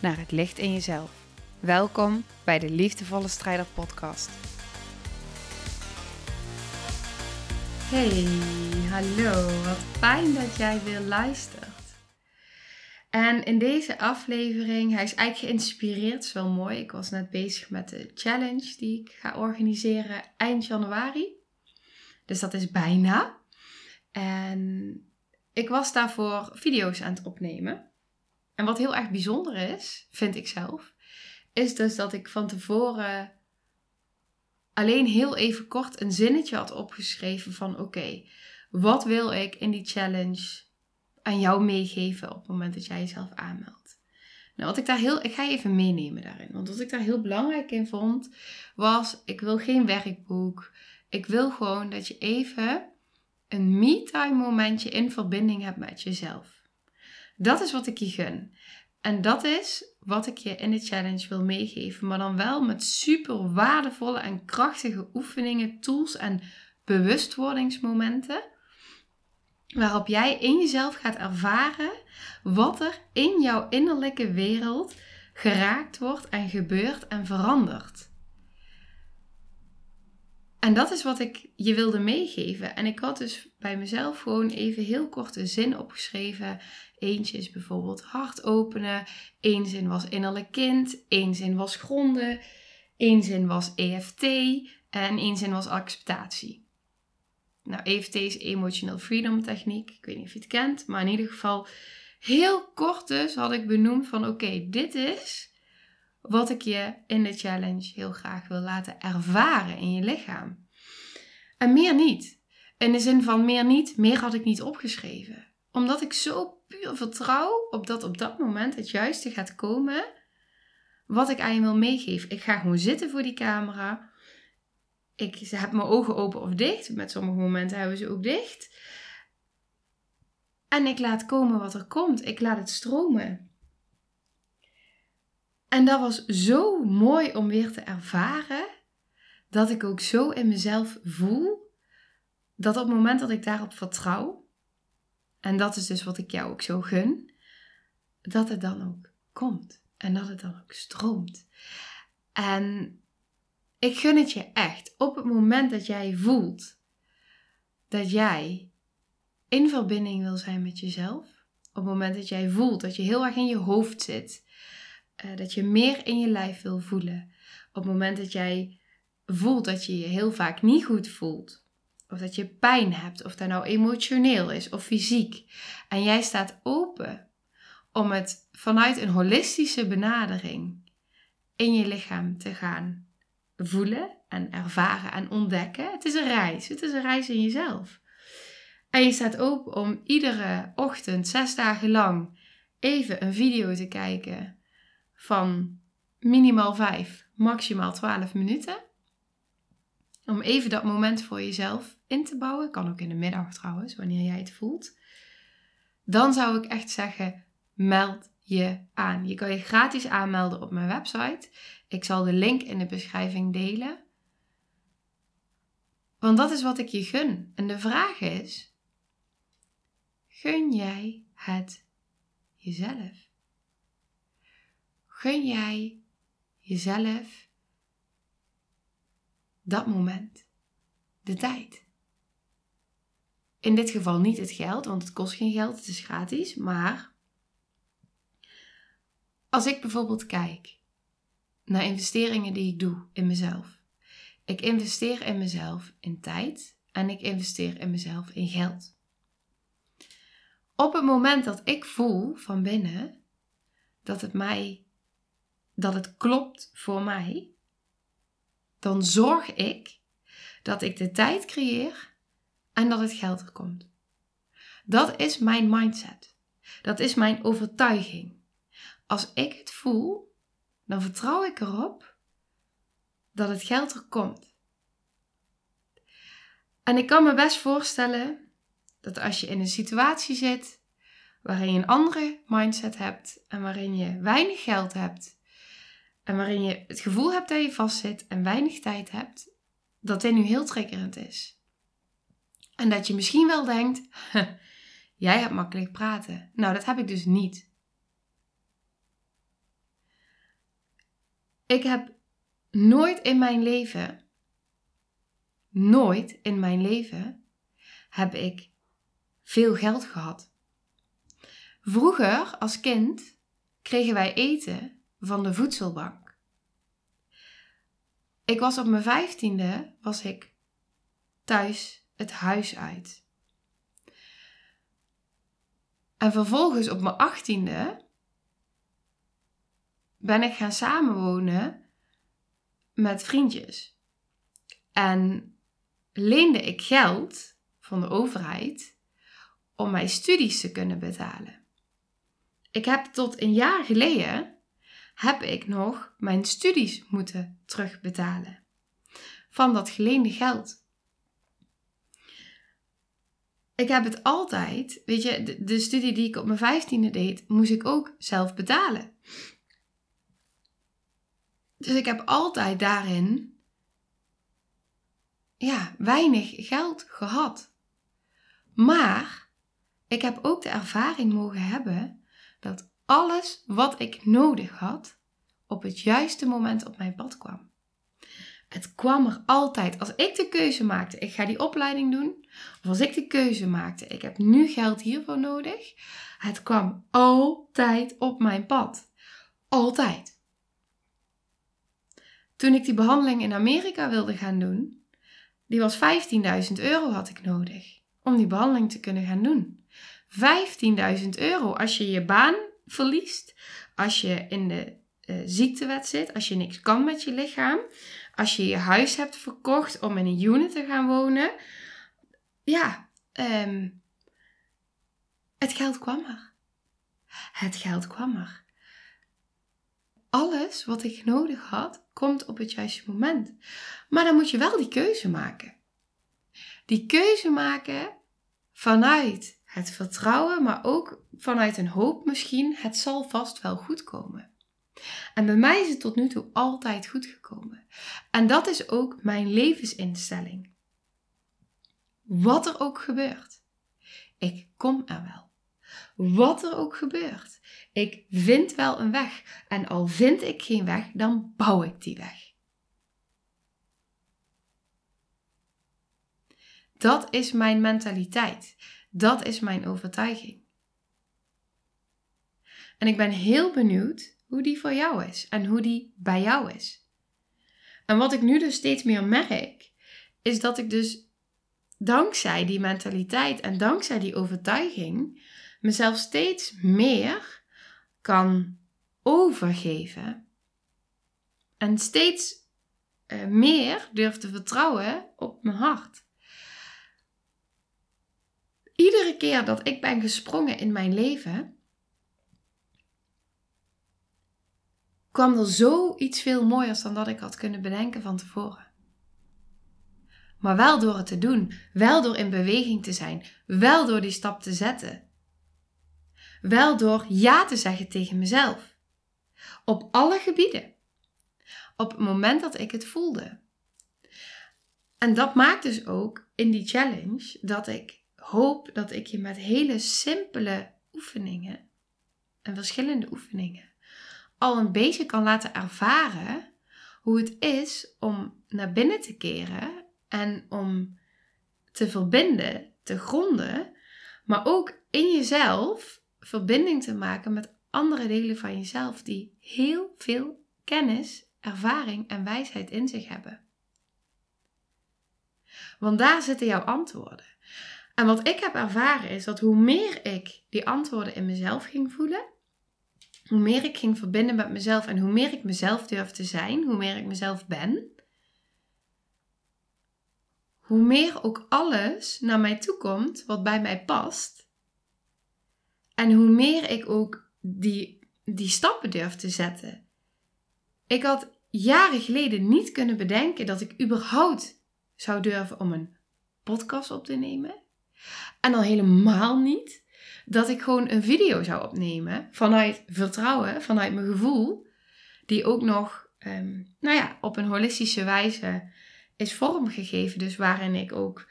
naar het licht in jezelf. Welkom bij de Liefdevolle Strijder Podcast. Hey, hallo, wat fijn dat jij weer luistert. En in deze aflevering, hij is eigenlijk geïnspireerd, is wel mooi. Ik was net bezig met de challenge die ik ga organiseren eind januari. Dus dat is bijna. En ik was daarvoor video's aan het opnemen. En wat heel erg bijzonder is, vind ik zelf, is dus dat ik van tevoren alleen heel even kort een zinnetje had opgeschreven van oké, wat wil ik in die challenge aan jou meegeven op het moment dat jij jezelf aanmeldt. Nou, wat ik daar heel, ik ga je even meenemen daarin. Want wat ik daar heel belangrijk in vond, was ik wil geen werkboek. Ik wil gewoon dat je even een me-time momentje in verbinding hebt met jezelf. Dat is wat ik je gun. En dat is wat ik je in de challenge wil meegeven. Maar dan wel met super waardevolle en krachtige oefeningen, tools en bewustwordingsmomenten. Waarop jij in jezelf gaat ervaren wat er in jouw innerlijke wereld geraakt wordt en gebeurt en verandert. En dat is wat ik je wilde meegeven. En ik had dus bij mezelf gewoon even heel kort een zin opgeschreven. Eentje is bijvoorbeeld hart openen. Eén zin was innerlijk kind. Eén zin was gronden. Eén zin was EFT. En één zin was acceptatie. Nou, EFT is Emotional Freedom Techniek. Ik weet niet of je het kent. Maar in ieder geval heel kort dus had ik benoemd van oké, dit is wat ik je in de challenge heel graag wil laten ervaren in je lichaam. En meer niet. In de zin van meer niet, meer had ik niet opgeschreven. Omdat ik zo puur vertrouw op dat op dat moment het juiste gaat komen wat ik aan je wil meegeven. Ik ga gewoon zitten voor die camera. Ik heb mijn ogen open of dicht. Met sommige momenten hebben ze ook dicht. En ik laat komen wat er komt. Ik laat het stromen. En dat was zo mooi om weer te ervaren. Dat ik ook zo in mezelf voel. Dat op het moment dat ik daarop vertrouw. En dat is dus wat ik jou ook zo gun. Dat het dan ook komt. En dat het dan ook stroomt. En ik gun het je echt. Op het moment dat jij voelt dat jij in verbinding wil zijn met jezelf. Op het moment dat jij voelt dat je heel erg in je hoofd zit uh, dat je meer in je lijf wil voelen. Op het moment dat jij voelt dat je je heel vaak niet goed voelt. Of dat je pijn hebt, of dat nou emotioneel is of fysiek. En jij staat open om het vanuit een holistische benadering in je lichaam te gaan voelen en ervaren en ontdekken. Het is een reis. Het is een reis in jezelf. En je staat open om iedere ochtend, zes dagen lang, even een video te kijken van minimaal 5, maximaal 12 minuten. Om even dat moment voor jezelf in te bouwen. Kan ook in de middag trouwens, wanneer jij het voelt. Dan zou ik echt zeggen, meld je aan. Je kan je gratis aanmelden op mijn website. Ik zal de link in de beschrijving delen. Want dat is wat ik je gun. En de vraag is: gun jij het jezelf? gun jij jezelf dat moment, de tijd. In dit geval niet het geld, want het kost geen geld, het is gratis. Maar als ik bijvoorbeeld kijk naar investeringen die ik doe in mezelf. Ik investeer in mezelf in tijd en ik investeer in mezelf in geld. Op het moment dat ik voel van binnen dat het mij dat het klopt voor mij, dan zorg ik dat ik de tijd creëer en dat het geld er komt. Dat is mijn mindset. Dat is mijn overtuiging. als ik het voel, dan vertrouw ik erop dat het geld er komt. En ik kan me best voorstellen dat als je in een situatie zit waarin je een andere mindset hebt en waarin je weinig geld hebt en waarin je het gevoel hebt dat je vastzit en weinig tijd hebt, dat dit nu heel triggerend is. En dat je misschien wel denkt, jij hebt makkelijk praten. Nou, dat heb ik dus niet. Ik heb nooit in mijn leven, nooit in mijn leven, heb ik veel geld gehad. Vroeger, als kind, kregen wij eten van de voedselbank. Ik was op mijn vijftiende, was ik thuis het huis uit. En vervolgens op mijn achttiende ben ik gaan samenwonen met vriendjes. En leende ik geld van de overheid om mijn studies te kunnen betalen. Ik heb tot een jaar geleden heb ik nog mijn studies moeten terugbetalen van dat geleende geld. Ik heb het altijd, weet je, de, studie die ik op mijn vijftiende deed, moest ik ook zelf betalen. Dus ik heb altijd daarin ja, weinig geld gehad. Maar ik heb ook de ervaring mogen hebben dat alles wat ik nodig had op het juiste moment op mijn pad kwam. Het kwam er altijd. Als ik de keuze maakte, ik ga die opleiding doen. Of als ik de keuze maakte, ik heb nu geld hiervoor nodig. Het kwam altijd op mijn pad. Altijd. Toen ik die behandeling in Amerika wilde gaan doen, die was 15.000 euro had ik nodig om die behandeling te kunnen gaan doen. 15.000 euro als je je baan verliest, als je in de uh, ziektewet zit, als je niks kan met je lichaam, als je je huis hebt verkocht om in een unit te gaan wonen. Ja, um, het geld kwam er. Het geld kwam er. Alles wat ik nodig had, komt op het juiste moment. Maar dan moet je wel die keuze maken. Die keuze maken vanuit het vertrouwen, maar ook vanuit een hoop misschien, het zal vast wel goed komen. En bij mij is het tot nu toe altijd goed gekomen. En dat is ook mijn levensinstelling. Wat er ook gebeurt, ik kom er wel. Wat er ook gebeurt, ik vind wel een weg. En al vind ik geen weg, dan bouw ik die weg. Dat is mijn mentaliteit. Dat is mijn overtuiging. En ik ben heel benieuwd hoe die voor jou is en hoe die bij jou is. En wat ik nu dus steeds meer merk, is dat ik dus dankzij die mentaliteit en dankzij die overtuiging mezelf steeds meer kan overgeven. En steeds uh, meer durf te vertrouwen op mijn hart. Iedere keer dat ik ben gesprongen in mijn leven, kwam er zoiets veel mooiers dan dat ik had kunnen bedenken van tevoren. Maar wel door het te doen, wel door in beweging te zijn, wel door die stap te zetten. Wel door ja te zeggen tegen mezelf. Op alle gebieden. Op het moment dat ik het voelde. En dat maakt dus ook in die challenge dat ik hoop dat ik je met hele simpele oefeningen en verschillende oefeningen al een beetje kan laten ervaren hoe het is om naar binnen te keren en om te verbinden, te gronden, maar ook in jezelf verbinding te maken met andere delen van jezelf die heel veel kennis, ervaring en wijsheid in zich hebben. Want daar zitten jouw antwoorden. En wat ik heb ervaren is dat hoe meer ik die antwoorden in mezelf ging voelen, hoe meer ik ging verbinden met mezelf en hoe meer ik mezelf durf te zijn, hoe meer ik mezelf ben, hoe meer ook alles naar mij toe komt wat bij mij past. En hoe meer ik ook die die stappen durf te zetten. Ik had jaren geleden niet kunnen bedenken dat ik überhaupt zou durven om een podcast op te nemen. En al helemaal niet dat ik gewoon een video zou opnemen vanuit vertrouwen, vanuit mijn gevoel, die ook nog, ehm, nou ja, op een holistische wijze is vormgegeven. Dus waarin ik ook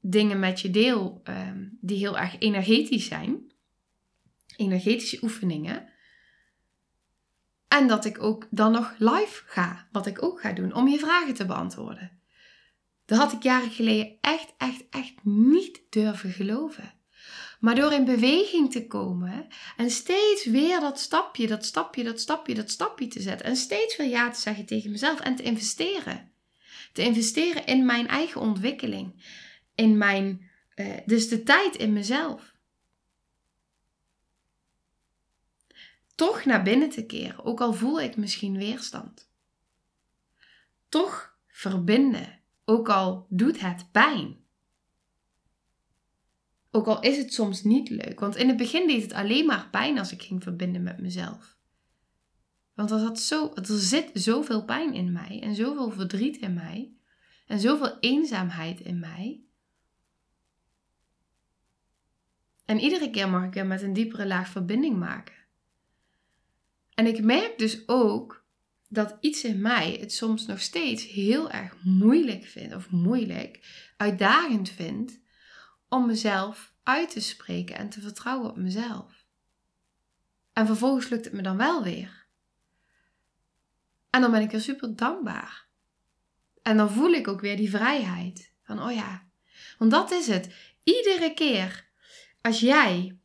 dingen met je deel ehm, die heel erg energetisch zijn, energetische oefeningen. En dat ik ook dan nog live ga, wat ik ook ga doen, om je vragen te beantwoorden. Dat had ik jaren geleden echt, echt, echt niet durven geloven. Maar door in beweging te komen en steeds weer dat stapje, dat stapje, dat stapje, dat stapje te zetten. En steeds weer ja te zeggen tegen mezelf en te investeren. Te investeren in mijn eigen ontwikkeling. In mijn, uh, dus de tijd in mezelf. Toch naar binnen te keren, ook al voel ik misschien weerstand. Toch verbinden, ook al doet het pijn. Ook al is het soms niet leuk. Want in het begin deed het alleen maar pijn als ik ging verbinden met mezelf. Want er, zo, er zit zoveel pijn in mij en zoveel verdriet in mij en zoveel eenzaamheid in mij. En iedere keer mag ik er met een diepere laag verbinding maken. En ik merk dus ook dat iets in mij het soms nog steeds heel erg moeilijk vindt, of moeilijk, uitdagend vindt, om mezelf uit te spreken en te vertrouwen op mezelf. En vervolgens lukt het me dan wel weer. En dan ben ik er super dankbaar. En dan voel ik ook weer die vrijheid. Van, oh ja, want dat is het. Iedere keer als jij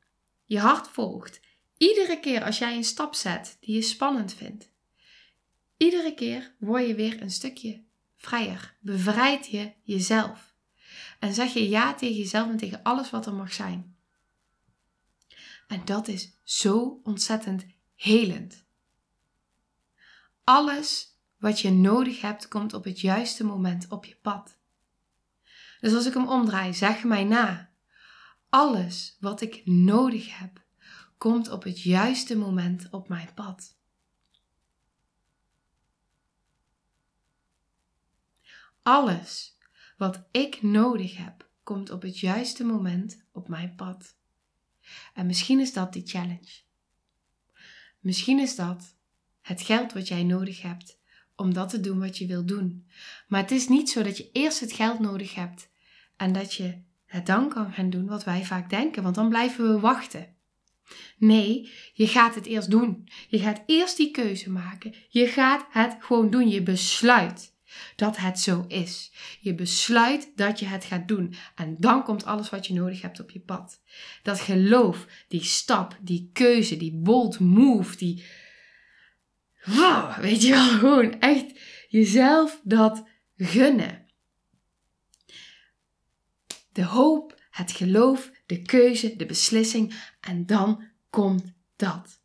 je hart volgt, iedere keer als jij een stap zet die je spannend vindt, iedere keer word je weer een stukje vrijer. Bevrijd je jezelf. En zeg je ja tegen jezelf en tegen alles wat er mag zijn. En dat is zo ontzettend helend. Alles wat je nodig hebt, komt op het juiste moment op je pad. Dus als ik hem omdraai, zeg mij na. Alles wat ik nodig heb, komt op het juiste moment op mijn pad. Alles wat ik nodig heb, komt op het juiste moment op mijn pad. En misschien is dat die challenge. Misschien is dat het geld wat jij nodig hebt om dat te doen wat je wil doen. Maar het is niet zo dat je eerst het geld nodig hebt en dat je het dan kan gaan doen wat wij vaak denken, want dan blijven we wachten. Nee, je gaat het eerst doen. Je gaat eerst die keuze maken. Je gaat het gewoon doen. Je besluit dat het zo is. Je besluit dat je het gaat doen. En dan komt alles wat je nodig hebt op je pad. Dat geloof, die stap, die keuze, die bold move, die. Wow, weet je wel, gewoon echt jezelf dat gunnen. De hoop, het geloof, de keuze, de beslissing en dan komt dat.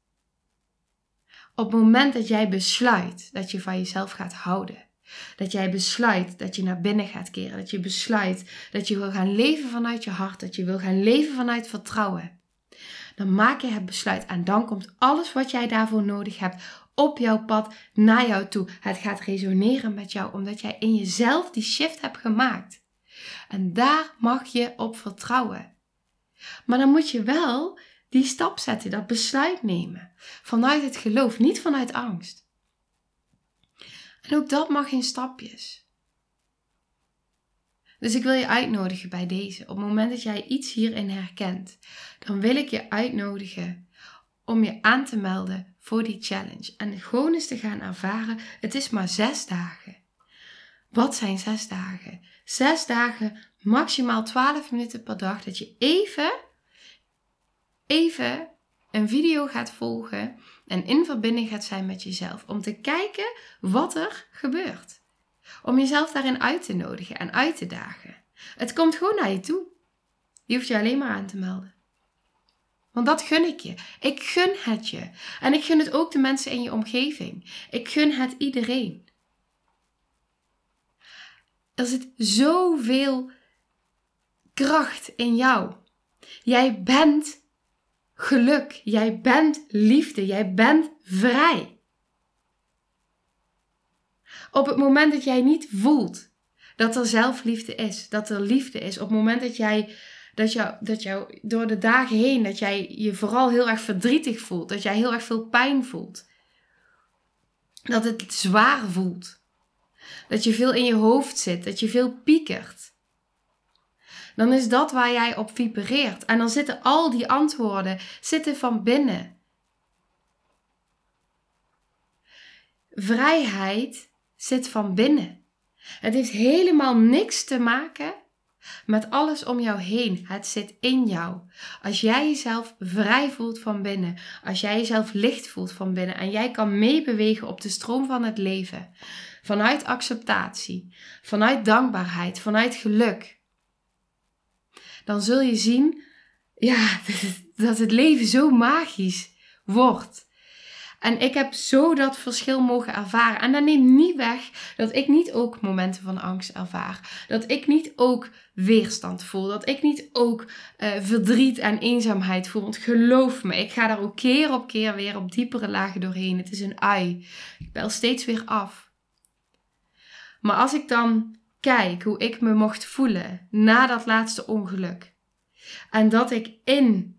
Op het moment dat jij besluit dat je van jezelf gaat houden, dat jij besluit dat je naar binnen gaat keren. Dat je besluit dat je wil gaan leven vanuit je hart. Dat je wil gaan leven vanuit vertrouwen. Dan maak je het besluit en dan komt alles wat jij daarvoor nodig hebt op jouw pad naar jou toe. Het gaat resoneren met jou omdat jij in jezelf die shift hebt gemaakt. En daar mag je op vertrouwen. Maar dan moet je wel die stap zetten, dat besluit nemen. Vanuit het geloof, niet vanuit angst. En ook dat mag in stapjes. Dus ik wil je uitnodigen bij deze. Op het moment dat jij iets hierin herkent, dan wil ik je uitnodigen om je aan te melden voor die challenge. En gewoon eens te gaan ervaren, het is maar zes dagen. Wat zijn zes dagen? Zes dagen, maximaal 12 minuten per dag, dat je even, even een video gaat volgen en in verbinding gaat zijn met jezelf. Om te kijken wat er gebeurt. Om jezelf daarin uit te nodigen en uit te dagen. Het komt gewoon naar je toe. Je hoeft je alleen maar aan te melden. Want dat gun ik je. Ik gun het je. En ik gun het ook de mensen in je omgeving. Ik gun het iedereen. Er zit zoveel kracht in jou. Jij bent geluk. Jij bent liefde. Jij bent vrij. Op het moment dat jij niet voelt dat er zelfliefde is, dat er liefde is, op het moment dat jij dat jou, dat jou door de dagen heen, dat jij je vooral heel erg verdrietig voelt, dat jij heel erg veel pijn voelt, dat het zwaar voelt, dat je veel in je hoofd zit, dat je veel piekert, dan is dat waar jij op vibreert. En dan zitten al die antwoorden zitten van binnen. Vrijheid zit van binnen. Het heeft helemaal niks te maken met alles om jou heen. Het zit in jou. Als jij jezelf vrij voelt van binnen, als jij jezelf licht voelt van binnen en jij kan meebewegen op de stroom van het leven, vanuit acceptatie, vanuit dankbaarheid, vanuit geluk, dan zul je zien ja, dat het leven zo magisch wordt. En ik heb zo dat verschil mogen ervaren. En dat neemt niet weg dat ik niet ook momenten van angst ervaar. Dat ik niet ook weerstand voel. Dat ik niet ook uh, verdriet en eenzaamheid voel. Want geloof me, ik ga daar ook keer op keer weer op diepere lagen doorheen. Het is een ui. Ik bel steeds weer af. Maar als ik dan kijk hoe ik me mocht voelen na dat laatste ongeluk. En dat ik in,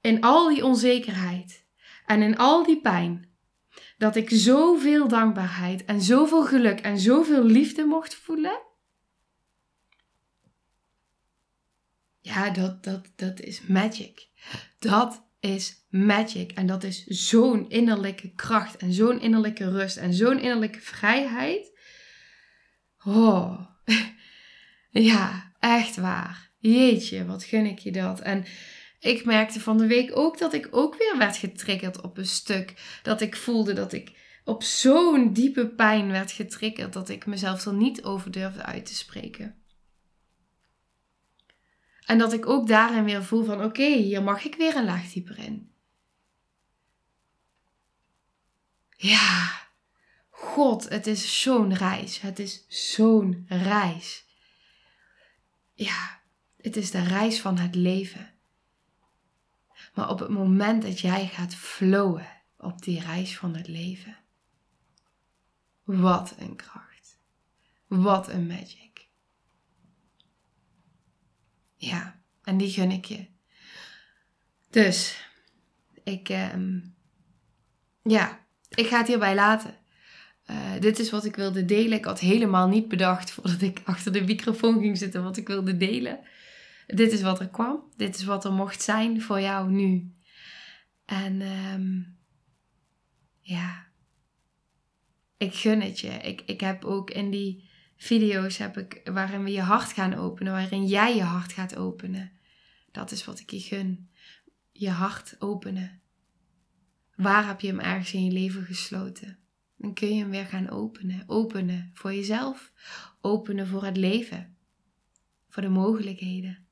in al die onzekerheid en in al die pijn, dat ik zoveel dankbaarheid en zoveel geluk en zoveel liefde mocht voelen. Ja, dat, dat, dat is magic. Dat is magic. En dat is zo'n innerlijke kracht en zo'n innerlijke rust en zo'n innerlijke vrijheid. Oh, ja, echt waar. Jeetje, wat gun ik je dat. En ik merkte van de week ook dat ik ook weer werd getriggerd op een stuk. Dat ik voelde dat ik op zo'n diepe pijn werd getriggerd dat ik mezelf er niet over durfde uit te spreken. En dat ik ook daarin weer voel van oké, hier mag ik weer een laag dieper in. Ja, God, het is zo'n reis. Het is zo'n reis. Ja, het is de reis van het leven. Maar op het moment dat jij gaat flowen op die reis van het leven, wat een kracht. Wat een magic. Ja, en die gun ik je. Dus, ik, ehm, ja, ik ga het hierbij laten. Uh, dit is wat ik wilde delen. Ik had helemaal niet bedacht voordat ik achter de microfoon ging zitten wat ik wilde delen. Dit is wat er kwam. Dit is wat er mocht zijn voor jou nu. En um, ja, ik gun het je. Ik, ik heb ook in die video's heb ik, waarin we je hart gaan openen, waarin jij je hart gaat openen. Dat is wat ik je gun. Je hart openen. Waar heb je hem ergens in je leven gesloten? Dan kun je hem weer gaan openen. Openen voor jezelf. Openen voor het leven. Voor de mogelijkheden.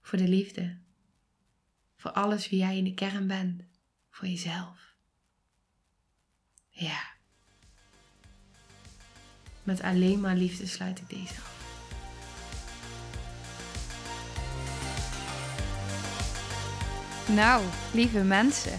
Voor de liefde. Voor alles wie jij in de kern bent. Voor jezelf. Ja. Met alleen maar liefde sluit ik deze af. Nou, lieve mensen,